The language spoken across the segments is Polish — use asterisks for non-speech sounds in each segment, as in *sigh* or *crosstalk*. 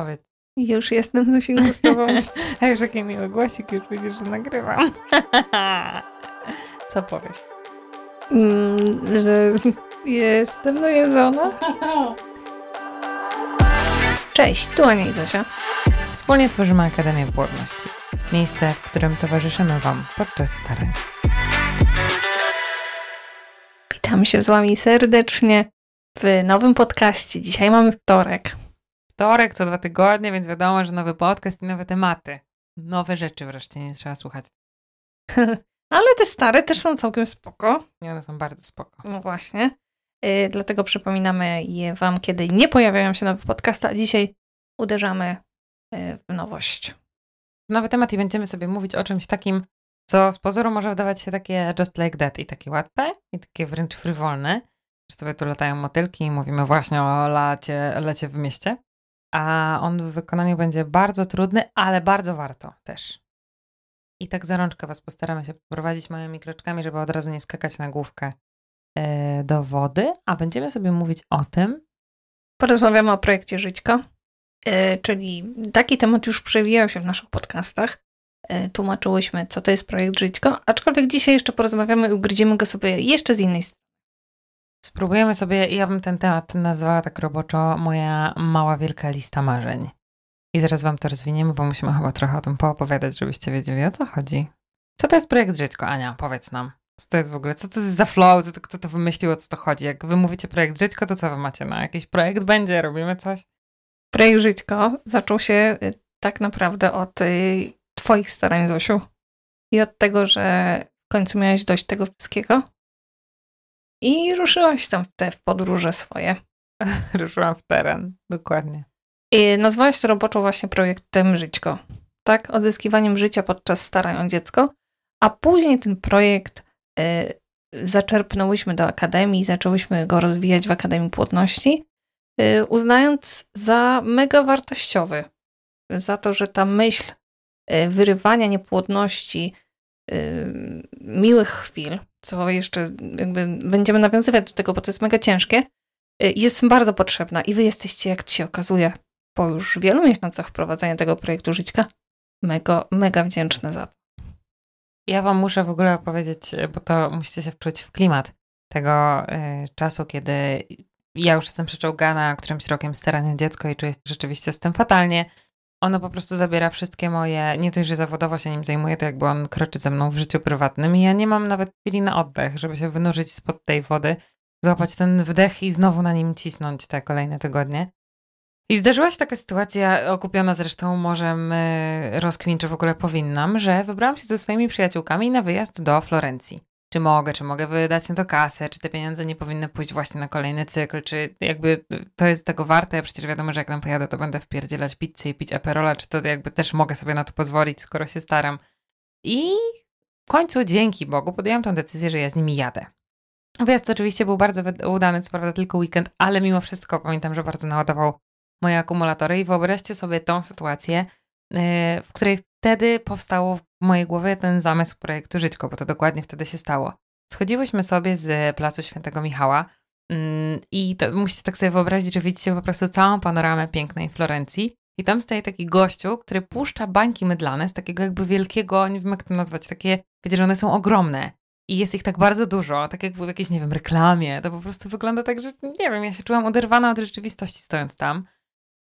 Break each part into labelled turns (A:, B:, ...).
A: Powiedz.
B: Już jestem Zosinku z tobą. *laughs*
A: A już jaki miły głosik, już widzisz, że nagrywam. Co powiesz?
B: Mm, że jestem najedzona. Cześć, tu Ania i Zosia.
A: Wspólnie tworzymy Akademię Płodności. Miejsce, w którym towarzyszymy Wam podczas starań.
B: Witam się z wami serdecznie w nowym podcaście. Dzisiaj mamy wtorek.
A: Wtorek co dwa tygodnie, więc wiadomo, że nowy podcast i nowe tematy. Nowe rzeczy wreszcie nie trzeba słuchać. *laughs*
B: Ale te stare też są całkiem spoko.
A: Nie, one są bardzo spoko.
B: No właśnie. Yy, dlatego przypominamy je wam, kiedy nie pojawiają się nowe podcasty, a dzisiaj uderzamy yy, w nowość.
A: Nowy temat i będziemy sobie mówić o czymś takim, co z pozoru może wydawać się takie just like that i takie łatwe i takie wręcz frywolne, że sobie tu latają motylki i mówimy właśnie o lacie, lecie w mieście. A on w wykonaniu będzie bardzo trudny, ale bardzo warto też. I tak za rączkę Was postaramy się poprowadzić małymi kroczkami, żeby od razu nie skakać na główkę yy, do wody, a będziemy sobie mówić o tym,
B: Porozmawiamy o projekcie Żyćko, yy, czyli taki temat już przewijał się w naszych podcastach. Yy, tłumaczyłyśmy, co to jest projekt Żyćko, aczkolwiek dzisiaj jeszcze porozmawiamy i ugryziemy go sobie jeszcze z innej strony.
A: Spróbujemy sobie, ja bym ten temat nazwała tak roboczo moja mała wielka lista marzeń. I zaraz wam to rozwiniemy, bo musimy chyba trochę o tym poopowiadać, żebyście wiedzieli o co chodzi. Co to jest projekt Żyćko, Ania? Powiedz nam. Co to jest w ogóle? Co to jest za flow? Co to, kto to wymyślił? O co to chodzi? Jak wy mówicie projekt Żyćko, to co wy macie na jakiś projekt? Będzie? Robimy coś?
B: Projekt Żyćko zaczął się y, tak naprawdę od y, twoich starań, Zosiu. I od tego, że w końcu miałeś dość tego wszystkiego. I ruszyłaś tam w te w podróże swoje. *laughs*
A: Ruszyłam w teren. Dokładnie.
B: I nazwałaś to roboczo właśnie projektem Żyćko. Tak? Odzyskiwaniem życia podczas starań o dziecko. A później ten projekt y, zaczerpnęłyśmy do Akademii, zaczęłyśmy go rozwijać w Akademii Płodności, y, uznając za mega wartościowy. Za to, że ta myśl y, wyrywania niepłodności, y, miłych chwil, co jeszcze jakby będziemy nawiązywać do tego, bo to jest mega ciężkie, y, jest bardzo potrzebna i wy jesteście, jak się okazuje, po już wielu miesiącach wprowadzania tego projektu Żyćka, mega, mega wdzięczna za to.
A: Ja wam muszę w ogóle opowiedzieć, bo to musicie się wczuć w klimat tego y, czasu, kiedy ja już jestem przeczołgana którymś rokiem starania dziecko i czuję się rzeczywiście z tym fatalnie. Ono po prostu zabiera wszystkie moje, nie dość, że zawodowo się nim zajmuje, to jakby on kroczy ze mną w życiu prywatnym i ja nie mam nawet chwili na oddech, żeby się wynurzyć spod tej wody, złapać ten wdech i znowu na nim cisnąć te kolejne tygodnie. I zdarzyła się taka sytuacja, okupiona zresztą morzem rozkmin, czy w ogóle powinnam, że wybrałam się ze swoimi przyjaciółkami na wyjazd do Florencji. Czy mogę, czy mogę wydać na to kasę, czy te pieniądze nie powinny pójść właśnie na kolejny cykl, czy jakby to jest tego warte. Przecież wiadomo, że jak tam pojadę, to będę wpierdzielać pizzę i pić aperola, czy to jakby też mogę sobie na to pozwolić, skoro się staram. I w końcu, dzięki Bogu, podjęłam tę decyzję, że ja z nimi jadę. Wyjazd oczywiście był bardzo udany, co prawda tylko weekend, ale mimo wszystko pamiętam, że bardzo naładował moje akumulatory i wyobraźcie sobie tą sytuację, w której wtedy powstało w mojej głowie ten zamysł projektu Żyćko, bo to dokładnie wtedy się stało. Schodziłyśmy sobie z placu Świętego Michała mm, i to, musicie tak sobie wyobrazić, że widzicie po prostu całą panoramę pięknej Florencji i tam stoi taki gościu, który puszcza bańki mydlane z takiego jakby wielkiego, nie wiem jak to nazwać, takie, wiecie, że one są ogromne i jest ich tak bardzo dużo, tak jak w jakiejś, nie wiem, reklamie. To po prostu wygląda tak, że nie wiem, ja się czułam oderwana od rzeczywistości stojąc tam.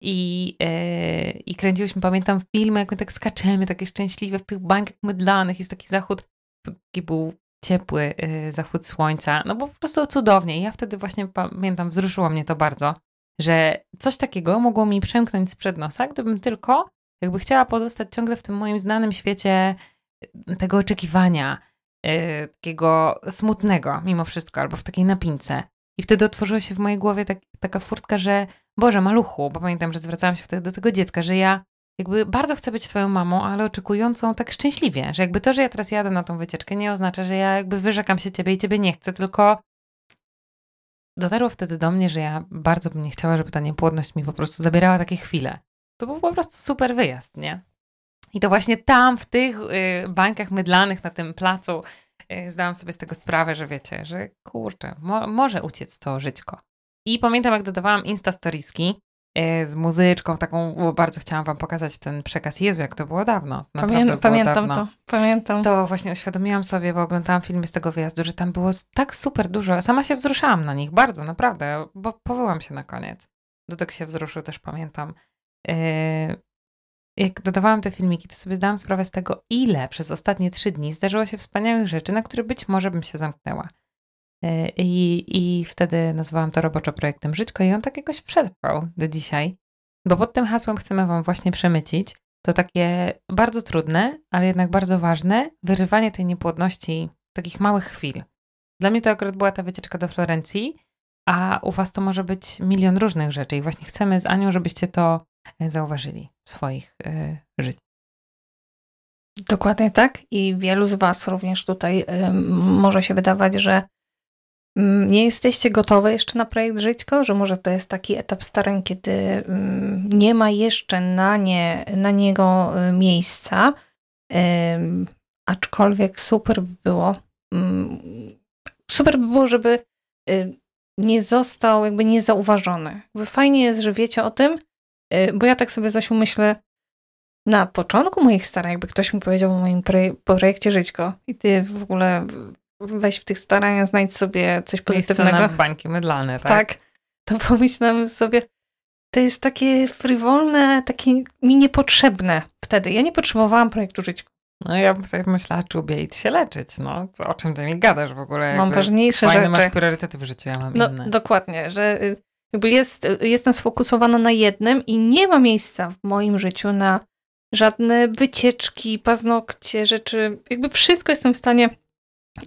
A: I, yy, I kręciłyśmy, pamiętam, filmy, jak my tak skaczemy, takie szczęśliwe w tych bańkach mydlanych. Jest taki zachód, taki był ciepły yy, zachód słońca. No bo po prostu cudownie. I ja wtedy właśnie pamiętam, wzruszyło mnie to bardzo, że coś takiego mogło mi przemknąć sprzed nosa, gdybym tylko jakby chciała pozostać ciągle w tym moim znanym świecie y, tego oczekiwania, yy, takiego smutnego mimo wszystko, albo w takiej napince. I wtedy otworzyła się w mojej głowie tak, taka furtka, że Boże, maluchu, bo pamiętam, że zwracałam się wtedy do tego dziecka, że ja jakby bardzo chcę być twoją mamą, ale oczekującą tak szczęśliwie, że jakby to, że ja teraz jadę na tą wycieczkę nie oznacza, że ja jakby wyrzekam się ciebie i ciebie nie chcę, tylko dotarło wtedy do mnie, że ja bardzo bym nie chciała, żeby ta niepłodność mi po prostu zabierała takie chwile. To był po prostu super wyjazd, nie? I to właśnie tam, w tych y, bańkach mydlanych na tym placu zdałam sobie z tego sprawę, że wiecie, że kurczę, mo może uciec to żyćko. I pamiętam, jak dodawałam Insta Storieski, e, z muzyczką taką, bo bardzo chciałam wam pokazać ten przekaz Jezu, jak to było dawno.
B: Pamię
A: było
B: pamiętam
A: dawno.
B: to, pamiętam.
A: To właśnie uświadomiłam sobie, bo oglądałam filmy z tego wyjazdu, że tam było tak super dużo. Sama się wzruszałam na nich, bardzo, naprawdę, bo powyłam się na koniec. Dudek się wzruszył, też pamiętam. Yy, jak dodawałam te filmiki, to sobie zdałam sprawę z tego, ile przez ostatnie trzy dni zdarzyło się wspaniałych rzeczy, na które być może bym się zamknęła. Yy, I, I wtedy nazwałam to roboczo projektem Żyćko i on tak jakoś przetrwał do dzisiaj. Bo pod tym hasłem chcemy Wam właśnie przemycić to takie bardzo trudne, ale jednak bardzo ważne wyrywanie tej niepłodności takich małych chwil. Dla mnie to akurat była ta wycieczka do Florencji, a u Was to może być milion różnych rzeczy i właśnie chcemy z Anią, żebyście to e, zauważyli w swoich y, życiach.
B: Dokładnie tak i wielu z Was również tutaj y, może się wydawać, że nie jesteście gotowe jeszcze na projekt Żyćko, że może to jest taki etap starań, kiedy nie ma jeszcze na, nie, na niego miejsca, aczkolwiek super by było, super by było, żeby nie został jakby niezauważony. Fajnie jest, że wiecie o tym, bo ja tak sobie Zosiu myślę, na początku moich starań, jakby ktoś mi powiedział o moim projekcie Żyćko i ty w ogóle weź w tych staraniach, znajdź sobie coś pozytywnego.
A: na bańki mydlane, tak?
B: Tak. To pomyślałem sobie, to jest takie frywolne, takie mi niepotrzebne wtedy. Ja nie potrzebowałam projektu Żyćko.
A: No ja bym sobie myślała, czubie idź się leczyć, no. O czym ty mi gadasz w ogóle?
B: Mam ważniejsze
A: fajne
B: rzeczy.
A: masz priorytety w życiu, ja mam
B: no,
A: inne.
B: Dokładnie, że y, jakby jest, jestem sfokusowana na jednym i nie ma miejsca w moim życiu na żadne wycieczki, paznokcie, rzeczy. Jakby wszystko jestem w stanie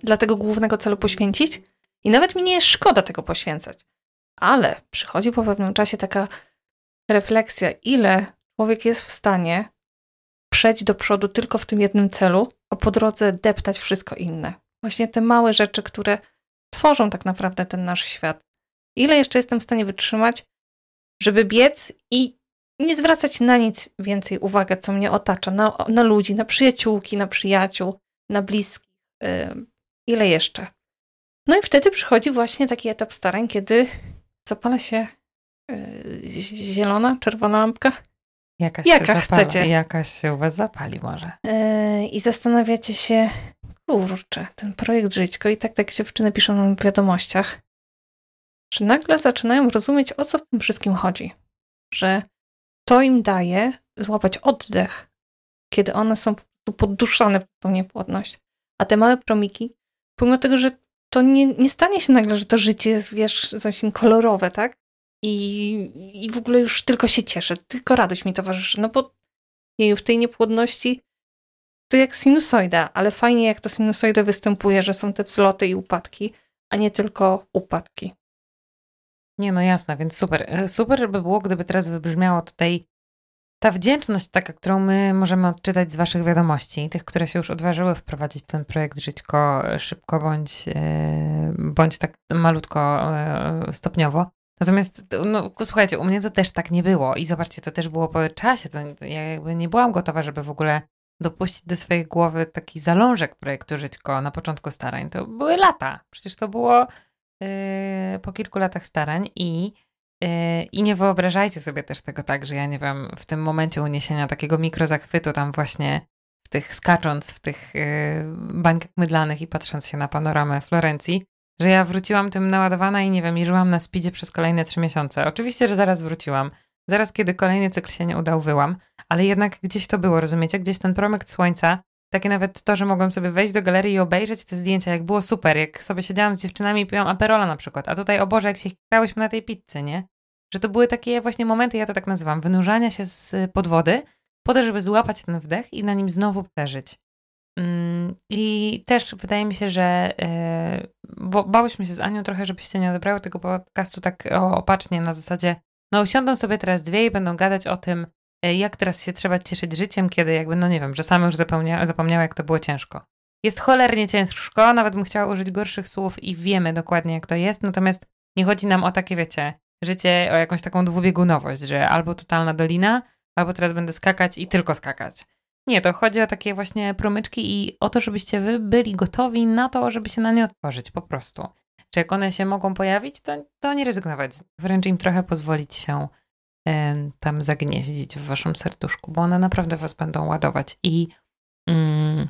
B: dla tego głównego celu poświęcić i nawet mi nie jest szkoda tego poświęcać. Ale przychodzi po pewnym czasie taka refleksja, ile człowiek jest w stanie przejść do przodu tylko w tym jednym celu, a po drodze deptać wszystko inne. Właśnie te małe rzeczy, które tworzą tak naprawdę ten nasz świat. Ile jeszcze jestem w stanie wytrzymać, żeby biec i nie zwracać na nic więcej uwagi, co mnie otacza, na, na ludzi, na przyjaciółki, na przyjaciół, na bliskich. Yy, ile jeszcze? No i wtedy przychodzi właśnie taki etap starań, kiedy zapala się yy, zielona, czerwona lampka
A: Jakaś
B: Jaka
A: się
B: chcecie?
A: Jakaś się u was zapali może.
B: Yy, I zastanawiacie się, kurczę, ten projekt Żyćko i tak tak dziewczyny piszą nam w wiadomościach, że nagle zaczynają rozumieć, o co w tym wszystkim chodzi. Że to im daje złapać oddech, kiedy one są po prostu podduszane przez tą niepłodność. A te małe promiki, pomimo tego, że to nie, nie stanie się nagle, że to życie jest, wiesz, coś kolorowe, tak? I, I w ogóle już tylko się cieszę, tylko radość mi towarzyszy. No bo jej w tej niepłodności to jak sinusoida, ale fajnie jak ta sinusoida występuje, że są te wzloty i upadki, a nie tylko upadki.
A: Nie, no jasne, więc super. E, super by było, gdyby teraz wybrzmiało tutaj ta wdzięczność taka, którą my możemy odczytać z waszych wiadomości, tych, które się już odważyły wprowadzić ten projekt Żyćko szybko bądź, e, bądź tak malutko e, stopniowo. Natomiast, no, słuchajcie, u mnie to też tak nie było i zobaczcie, to też było po czasie. To ja jakby nie byłam gotowa, żeby w ogóle dopuścić do swojej głowy taki zalążek projektu Żyćko na początku starań. To były lata. Przecież to było po kilku latach starań i, yy, i nie wyobrażajcie sobie też tego tak, że ja nie wiem, w tym momencie uniesienia takiego mikrozachwytu tam właśnie w tych skacząc w tych yy, bańkach mydlanych i patrząc się na panoramę Florencji, że ja wróciłam tym naładowana i nie wiem, i żyłam na speedzie przez kolejne trzy miesiące. Oczywiście, że zaraz wróciłam. Zaraz, kiedy kolejny cykl się nie udał, wyłam, ale jednak gdzieś to było, rozumiecie? Gdzieś ten promyk słońca, takie nawet to, że mogłam sobie wejść do galerii i obejrzeć te zdjęcia, jak było super, jak sobie siedziałam z dziewczynami i piłam aperola na przykład, a tutaj, o Boże, jak się krałyśmy na tej pizzy, nie? Że to były takie właśnie momenty, ja to tak nazywam, wynurzania się z podwody, po to, żeby złapać ten wdech i na nim znowu przeżyć. Mm, I też wydaje mi się, że e, bo bałyśmy się z Anią trochę, żebyście nie odebrały tego podcastu tak opacznie na zasadzie, no usiądą sobie teraz dwie i będą gadać o tym, jak teraz się trzeba cieszyć życiem, kiedy jakby, no nie wiem, że same już zapomnia, zapomniały, jak to było ciężko. Jest cholernie ciężko, nawet bym chciała użyć gorszych słów i wiemy dokładnie, jak to jest, natomiast nie chodzi nam o takie, wiecie, życie, o jakąś taką dwubiegunowość, że albo totalna dolina, albo teraz będę skakać i tylko skakać. Nie, to chodzi o takie właśnie promyczki i o to, żebyście wy byli gotowi na to, żeby się na nie otworzyć po prostu. Czy jak one się mogą pojawić, to, to nie rezygnować, wręcz im trochę pozwolić się tam zagnieździć w waszym serduszku, bo one naprawdę was będą ładować i mm,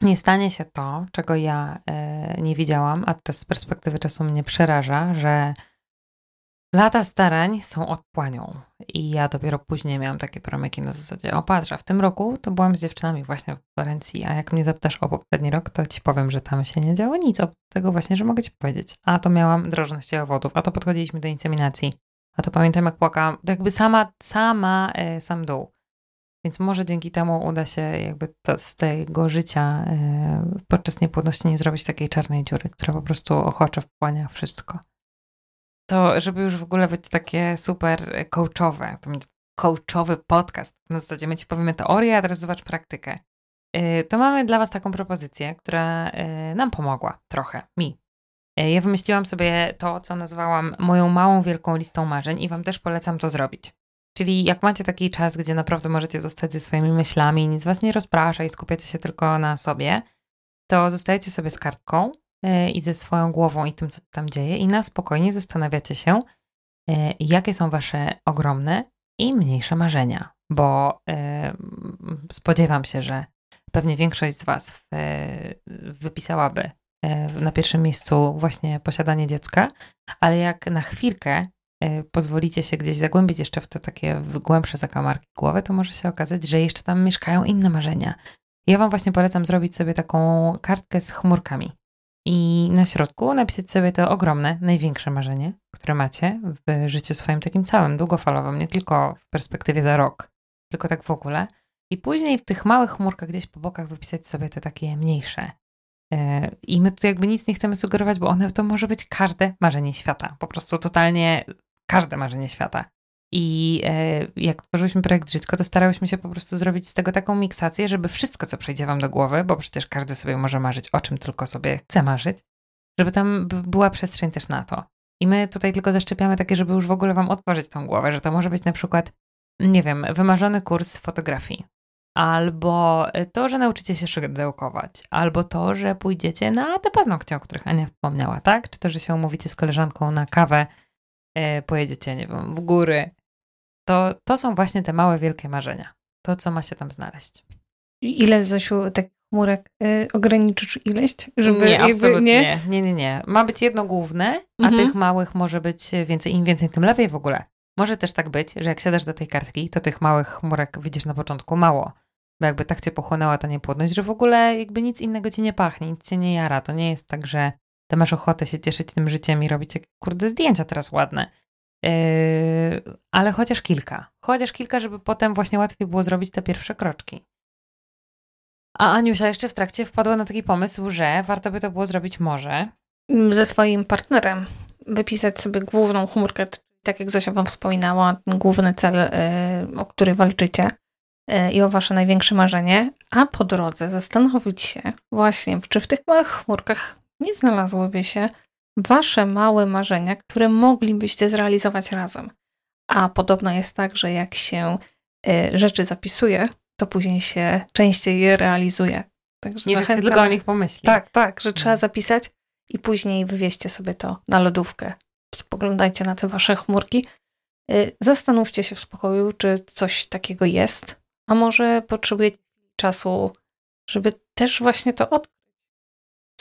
A: nie stanie się to, czego ja e, nie widziałam, a teraz z perspektywy czasu mnie przeraża, że lata starań są odpłanią. I ja dopiero później miałam takie promyki na zasadzie, o patrz, a w tym roku to byłam z dziewczynami właśnie w Florencji, a jak mnie zapytasz o poprzedni rok, to ci powiem, że tam się nie działo nic, oprócz tego właśnie, że mogę ci powiedzieć. A to miałam drożność owodów, a to podchodziliśmy do inseminacji, a to pamiętam jak płakałam, to jakby sama, sama, e, sam dół. Więc może dzięki temu uda się jakby to, z tego życia e, podczas niepłodności nie zrobić takiej czarnej dziury, która po prostu ochoczo wchłania wszystko. To, żeby już w ogóle być takie super coachowe, to będzie coachowy podcast. Na zasadzie my ci powiemy teorię, a teraz zobacz praktykę. E, to mamy dla was taką propozycję, która e, nam pomogła trochę, mi. Ja wymyśliłam sobie to, co nazwałam moją małą, wielką listą marzeń i wam też polecam to zrobić. Czyli jak macie taki czas, gdzie naprawdę możecie zostać ze swoimi myślami, nic was nie rozprasza i skupiacie się tylko na sobie, to zostajecie sobie z kartką yy, i ze swoją głową i tym, co tam dzieje i na spokojnie zastanawiacie się, yy, jakie są wasze ogromne i mniejsze marzenia, bo spodziewam się, że pewnie większość z was wypisałaby na pierwszym miejscu właśnie posiadanie dziecka, ale jak na chwilkę E, pozwolicie się gdzieś zagłębić jeszcze w te takie głębsze zakamarki głowy, to może się okazać, że jeszcze tam mieszkają inne marzenia. Ja Wam właśnie polecam zrobić sobie taką kartkę z chmurkami i na środku napisać sobie to ogromne, największe marzenie, które macie w życiu swoim takim całym, długofalowym, nie tylko w perspektywie za rok, tylko tak w ogóle. I później w tych małych chmurkach gdzieś po bokach wypisać sobie te takie mniejsze. E, I my tu jakby nic nie chcemy sugerować, bo one to może być każde marzenie świata. Po prostu totalnie każde marzenie świata. I e, jak tworzyliśmy projekt Żytko, to starałyśmy się po prostu zrobić z tego taką miksację, żeby wszystko, co przyjdzie wam do głowy, bo przecież każdy sobie może marzyć o czym tylko sobie chce marzyć, żeby tam była przestrzeń też na to. I my tutaj tylko zaszczepiamy takie, żeby już w ogóle wam otworzyć tą głowę, że to może być na przykład, nie wiem, wymarzony kurs fotografii, albo to, że nauczycie się szydełkować, albo to, że pójdziecie na te paznokcie, o których Ania wspomniała, tak? Czy to, że się umówicie z koleżanką na kawę E, pojedziecie, nie wiem, w góry. To, to są właśnie te małe, wielkie marzenia. To, co ma się tam znaleźć.
B: Ile, Zosiu, takich chmurek y, ograniczysz ileś?
A: Żeby nie, absolutnie. Nie? nie, nie, nie. Ma być jedno główne, a mhm. tych małych może być więcej. Im więcej, tym lepiej w ogóle. Może też tak być, że jak siadasz do tej kartki, to tych małych chmurek widzisz na początku mało. Bo jakby tak cię pochłonęła ta niepłodność, że w ogóle jakby nic innego ci nie pachnie, nic cię nie jara. To nie jest tak, że to masz ochotę się cieszyć tym życiem i robić jakieś kurde zdjęcia teraz ładne. Yy, ale chociaż kilka. Chociaż kilka, żeby potem właśnie łatwiej było zrobić te pierwsze kroczki. A Aniusia jeszcze w trakcie wpadła na taki pomysł, że warto by to było zrobić może.
B: Ze swoim partnerem. Wypisać sobie główną chmurkę, tak jak Zosia Wam wspominała, główny cel, yy, o który walczycie i o Wasze największe marzenie, a po drodze zastanowić się właśnie, czy w tych małych chmurkach nie znalazłyby się wasze małe marzenia, które moglibyście zrealizować razem. A podobno jest tak, że jak się y, rzeczy zapisuje, to później się częściej je realizuje.
A: Także Niż zachęcam. tylko o nich pomyśli.
B: Tak, tak, że trzeba mhm. zapisać i później wywieźcie sobie to na lodówkę. Spoglądajcie na te wasze chmurki. Y, zastanówcie się w spokoju, czy coś takiego jest, a może potrzebujecie czasu, żeby też właśnie to odkryć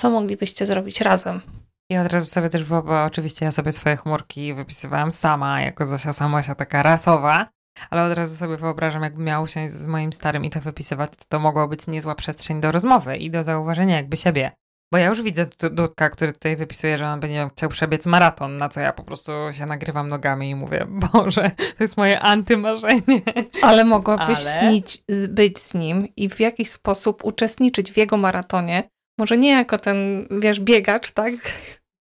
B: co moglibyście zrobić razem?
A: I od razu sobie też wyobrażam, oczywiście ja sobie swoje chmurki wypisywałam sama, jako Zosia Samosia, taka rasowa, ale od razu sobie wyobrażam, jakbym miał się z moim starym i to wypisywać, to, to mogło być niezła przestrzeń do rozmowy i do zauważenia jakby siebie. Bo ja już widzę Dudka, który tutaj wypisuje, że on będzie chciał przebiec maraton, na co ja po prostu się nagrywam nogami i mówię, *laughs* Boże, to jest moje antymarzenie.
B: Ale mogłabyś Ale... Snić, być z nim i w jakiś sposób uczestniczyć w jego maratonie, może nie jako ten, wiesz, biegacz, tak?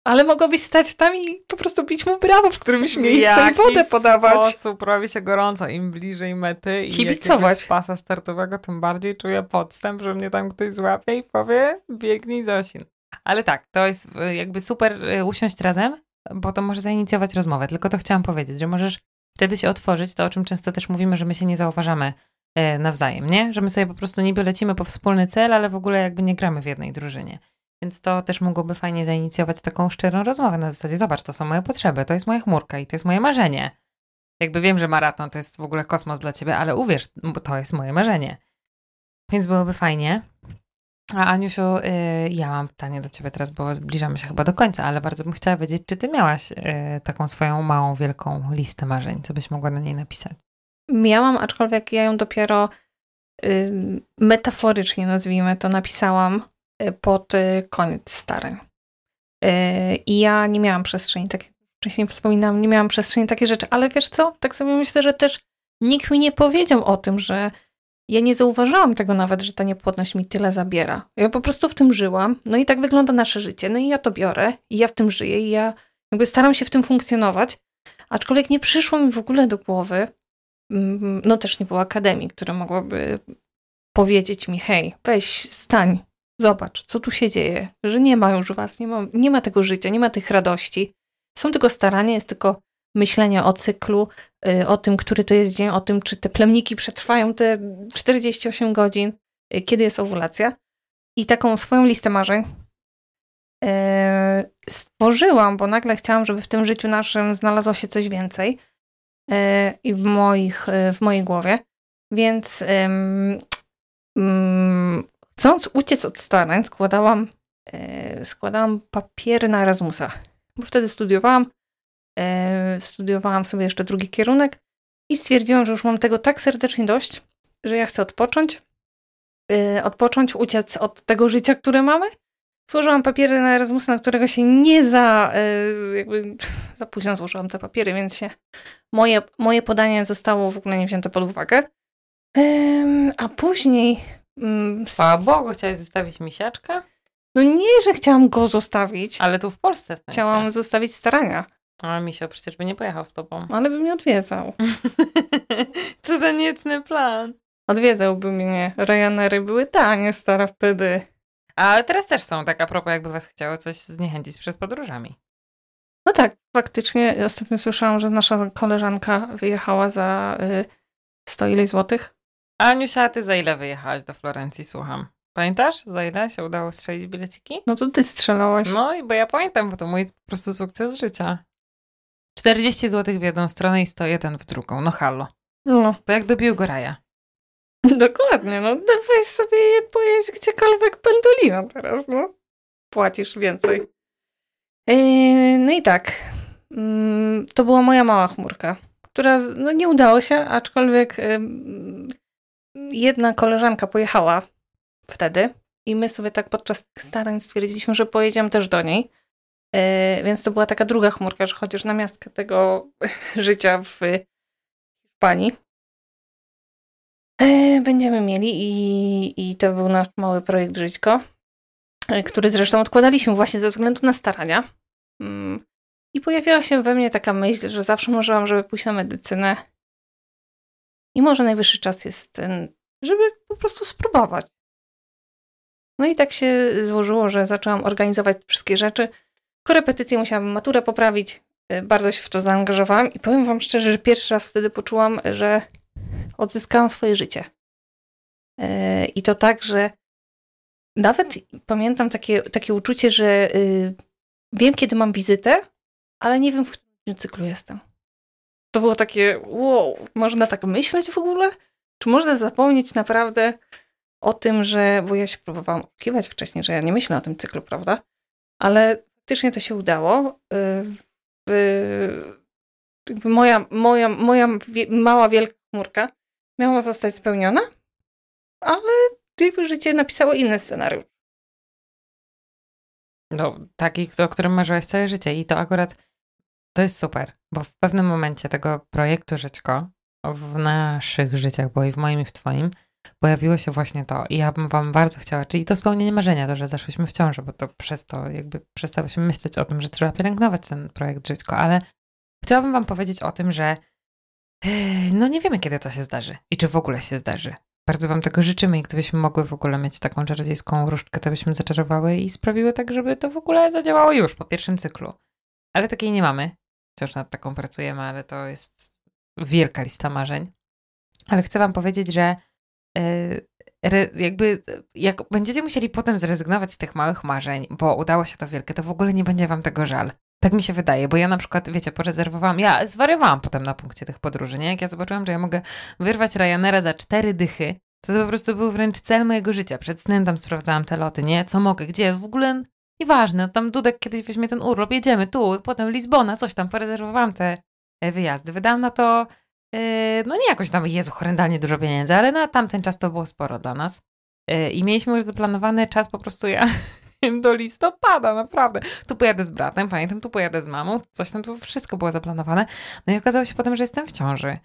B: Ale mogłabyś stać tam i po prostu bić mu brawo w którymś miejscu i wodę podawać.
A: W sposób robi się gorąco. Im bliżej mety i Kibicować. pasa startowego, tym bardziej czuję podstęp, że mnie tam ktoś złapie i powie biegnij Zosin. Ale tak, to jest y, jakby super y, usiąść razem, bo to może zainicjować rozmowę. Tylko to chciałam powiedzieć, że możesz wtedy się otworzyć, to o czym często też mówimy, że my się nie zauważamy E, nawzajem, nie? Że my sobie po prostu niby lecimy po wspólny cel, ale w ogóle jakby nie gramy w jednej drużynie. Więc to też mogłoby fajnie zainicjować taką szczerą rozmowę na zasadzie, zobacz, to są moje potrzeby, to jest moja chmurka i to jest moje marzenie. Jakby wiem, że maraton to jest w ogóle kosmos dla ciebie, ale uwierz, to jest moje marzenie. Więc byłoby fajnie. A Aniusiu, y, ja mam pytanie do ciebie teraz, bo zbliżamy się chyba do końca, ale bardzo bym chciała wiedzieć, czy ty miałaś y, taką swoją małą, wielką listę marzeń, co byś mogła na niej napisać?
B: Miałam, aczkolwiek ja ją dopiero y, metaforycznie, nazwijmy to, napisałam pod koniec starań. I ja nie miałam przestrzeni, tak jak wcześniej wspominałam, nie miałam przestrzeni takie rzeczy, ale wiesz co, tak sobie myślę, że też nikt mi nie powiedział o tym, że ja nie zauważyłam tego nawet, że ta niepłodność mi tyle zabiera. Ja po prostu w tym żyłam, no i tak wygląda nasze życie. No i ja to biorę, i ja w tym żyję, i ja jakby staram się w tym funkcjonować. Aczkolwiek nie przyszło mi w ogóle do głowy, mm, no też nie było akademii, która mogłaby powiedzieć mi, hej, weź, stań, zobacz, co tu się dzieje, że nie ma już was, nie ma, nie ma tego życia, nie ma tych radości. Są tylko starania, jest tylko myślenia o cyklu, y, o tym, który to jest dzień, o tym, czy te plemniki przetrwają te 48 godzin, y, kiedy jest owulacja. I taką swoją listę marzeń y, stworzyłam, bo nagle chciałam, żeby w tym życiu naszym znalazło się coś więcej i w, moich, w mojej głowie. Więc chcąc uciec od starań, składałam, składałam papiery na Erasmusa, bo wtedy studiowałam E, studiowałam sobie jeszcze drugi kierunek i stwierdziłam, że już mam tego tak serdecznie dość, że ja chcę odpocząć, e, odpocząć, uciec od tego życia, które mamy. Złożyłam papiery na Erasmusa, na którego się nie za, e, jakby za późno złożyłam te papiery, więc się moje, moje podanie zostało w ogóle nie wzięte pod uwagę. A później...
A: Mm, Chwała Bogu, chciałaś zostawić misiaczka?
B: No nie, że chciałam go zostawić.
A: Ale tu w Polsce w sensie.
B: Chciałam zostawić starania.
A: A Misio przecież by nie pojechał z tobą.
B: Ale by mnie odwiedzał. *laughs*
A: Co za niecny plan.
B: Odwiedzałby mnie. Ryanery były tanie, stara wtedy.
A: Ale teraz też są, tak a propos jakby was chciało coś zniechęcić przed podróżami.
B: No tak, faktycznie. Ostatnio słyszałam, że nasza koleżanka wyjechała za y, 100 ile złotych.
A: Aniusia, ty za ile wyjechałaś do Florencji, słucham? Pamiętasz, za ile się udało strzelić bileciki?
B: No to ty strzelałaś.
A: No i bo ja pamiętam, bo to mój po prostu sukces życia. 40 zł w jedną stronę i 101 w drugą. No halo. No. To jak do Biłgoraja. *laughs*
B: Dokładnie, no weź sobie je pojeść gdziekolwiek pendolina teraz, no. Płacisz więcej. Yy, no i tak. Yy, to była moja mała chmurka, która no, nie udało się, aczkolwiek yy, jedna koleżanka pojechała wtedy i my sobie tak podczas starań stwierdziliśmy, że pojedziemy też do niej. E, więc to była taka druga chmurka, że chociaż na miastkę tego *laughs* życia w Hiszpanii e, będziemy mieli i, i to był nasz mały projekt Żyćko, e, który zresztą odkładaliśmy właśnie ze względu na starania. Mm. I pojawiła się we mnie taka myśl, że zawsze marzyłam, żeby pójść na medycynę. I może najwyższy czas jest ten, żeby po prostu spróbować. No i tak się złożyło, że zaczęłam organizować wszystkie rzeczy. Korepetycje musiałam maturę poprawić. Y, bardzo się w to zaangażowałam i powiem wam szczerze, że pierwszy raz wtedy poczułam, że odzyskałam swoje życie. Y, I to tak, że nawet pamiętam takie, takie uczucie, że y, wiem, kiedy mam wizytę, ale nie wiem, w którym cyklu jestem. To było takie, wow, można tak myśleć w ogóle? Czy można zapomnieć naprawdę o tym, że, bo ja się próbowałam oszukiwać wcześniej, że ja nie myślę o tym cyklu, prawda? Ale faktycznie to się udało. Y, moja, moja, moja mała, wielka chmurka miała zostać spełniona, ale jakby życie napisało inny scenariusz.
A: No, taki, o którym marzyłaś całe życie. I to akurat to jest super, bo w pewnym momencie tego projektu Żyćko w naszych życiach, bo i w moim, i w twoim, pojawiło się właśnie to i ja bym wam bardzo chciała, czyli to spełnienie marzenia, to, że zaszłyśmy w ciążę, bo to przez to jakby przestałyśmy myśleć o tym, że trzeba pielęgnować ten projekt Żyćko, ale chciałabym wam powiedzieć o tym, że e, no nie wiemy, kiedy to się zdarzy i czy w ogóle się zdarzy. Bardzo wam tego życzymy i gdybyśmy mogły w ogóle mieć taką czarodziejską różdżkę, to byśmy zaczarowały i sprawiły tak, żeby to w ogóle zadziałało już po pierwszym cyklu. Ale takiej nie mamy. Wciąż nad taką pracujemy, ale to jest wielka lista marzeń. Ale chcę wam powiedzieć, że E, jakby jak będziecie musieli potem zrezygnować z tych małych marzeń, bo udało się to wielkie, to w ogóle nie będzie wam tego żal. Tak mi się wydaje, bo ja na przykład, wiecie, porezerwowałam, ja zwariowałam potem na punkcie tych podróży, nie? Jak ja zobaczyłam, że ja mogę wyrwać Ryanaira za cztery dychy, to to po prostu był wręcz cel mojego życia. Przed snem tam sprawdzałam te loty, nie? Co mogę, gdzie, w ogóle nieważne. Tam Dudek kiedyś weźmie ten urlop, jedziemy tu, potem Lizbona, coś tam, porezerwowałam te e, wyjazdy. Wydałam na to, yy, no nie jakoś tam, Jezu, horrendalnie dużo pieniędzy, ale na tamten czas to było sporo dla nas. Yy, I mieliśmy już zaplanowany czas po prostu ja *laughs* do listopada, naprawdę. Tu pojadę z bratem, pamiętam, tu pojadę z mamą, coś tam, tu wszystko było zaplanowane. No i okazało się potem, że jestem w ciąży.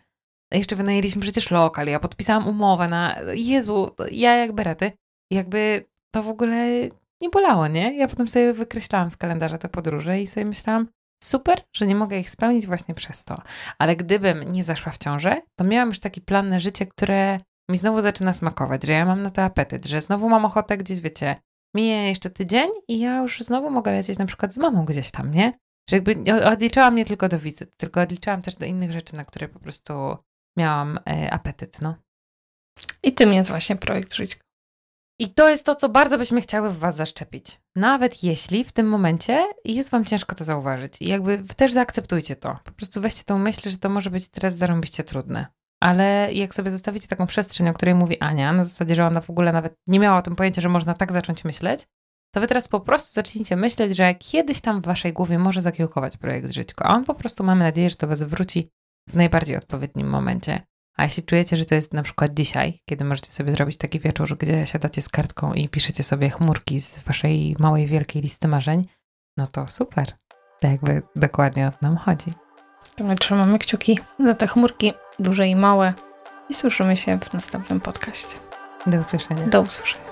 A: Jeszcze wynajęliśmy przecież lokal, ja podpisałam umowę na... Jezu, ja jak berety. Jakby to w ogóle nie bolało, nie? Ja potem sobie wykreślałam z kalendarza te podróże i sobie myślałam, super, że nie mogę ich spełnić właśnie przez to. Ale gdybym nie zaszła w ciążę, to miałam już taki plan na życie, które mi znowu zaczyna smakować, że ja mam na to apetyt, że znowu mam ochotę gdzieś, wiecie, mije jeszcze tydzień i ja już znowu mogę lecieć na przykład z mamą gdzieś tam, nie? Że jakby odliczałam nie tylko do wizyt, tylko odliczałam też do innych rzeczy, na które po prostu miałam e, apetyt, no.
B: I tym jest właśnie projekt Żyćko.
A: I to jest to, co bardzo byśmy chciały w Was zaszczepić. Nawet jeśli w tym momencie jest Wam ciężko to zauważyć. I jakby też zaakceptujcie to. Po prostu weźcie tą myśl, że to może być teraz zarąbiście trudne. Ale jak sobie zostawicie taką przestrzeń, o której mówi Ania, na zasadzie, że ona w ogóle nawet nie miała o tym pojęcia, że można tak zacząć myśleć, to wy teraz po prostu zacznijcie myśleć, że kiedyś tam w waszej głowie może zakiełkować projekt Żyćko, a on po prostu mamy nadzieję, że to was wróci w najbardziej odpowiednim momencie. A jeśli czujecie, że to jest na przykład dzisiaj, kiedy możecie sobie zrobić taki wieczór, gdzie siadacie z kartką i piszecie sobie chmurki z waszej małej, wielkiej listy marzeń, no to super. To jakby dokładnie o to nam chodzi.
B: To my trzymamy kciuki za te chmurki, duże i małe. I słyszymy się w następnym podcaście.
A: Do usłyszenia.
B: Do usłyszenia.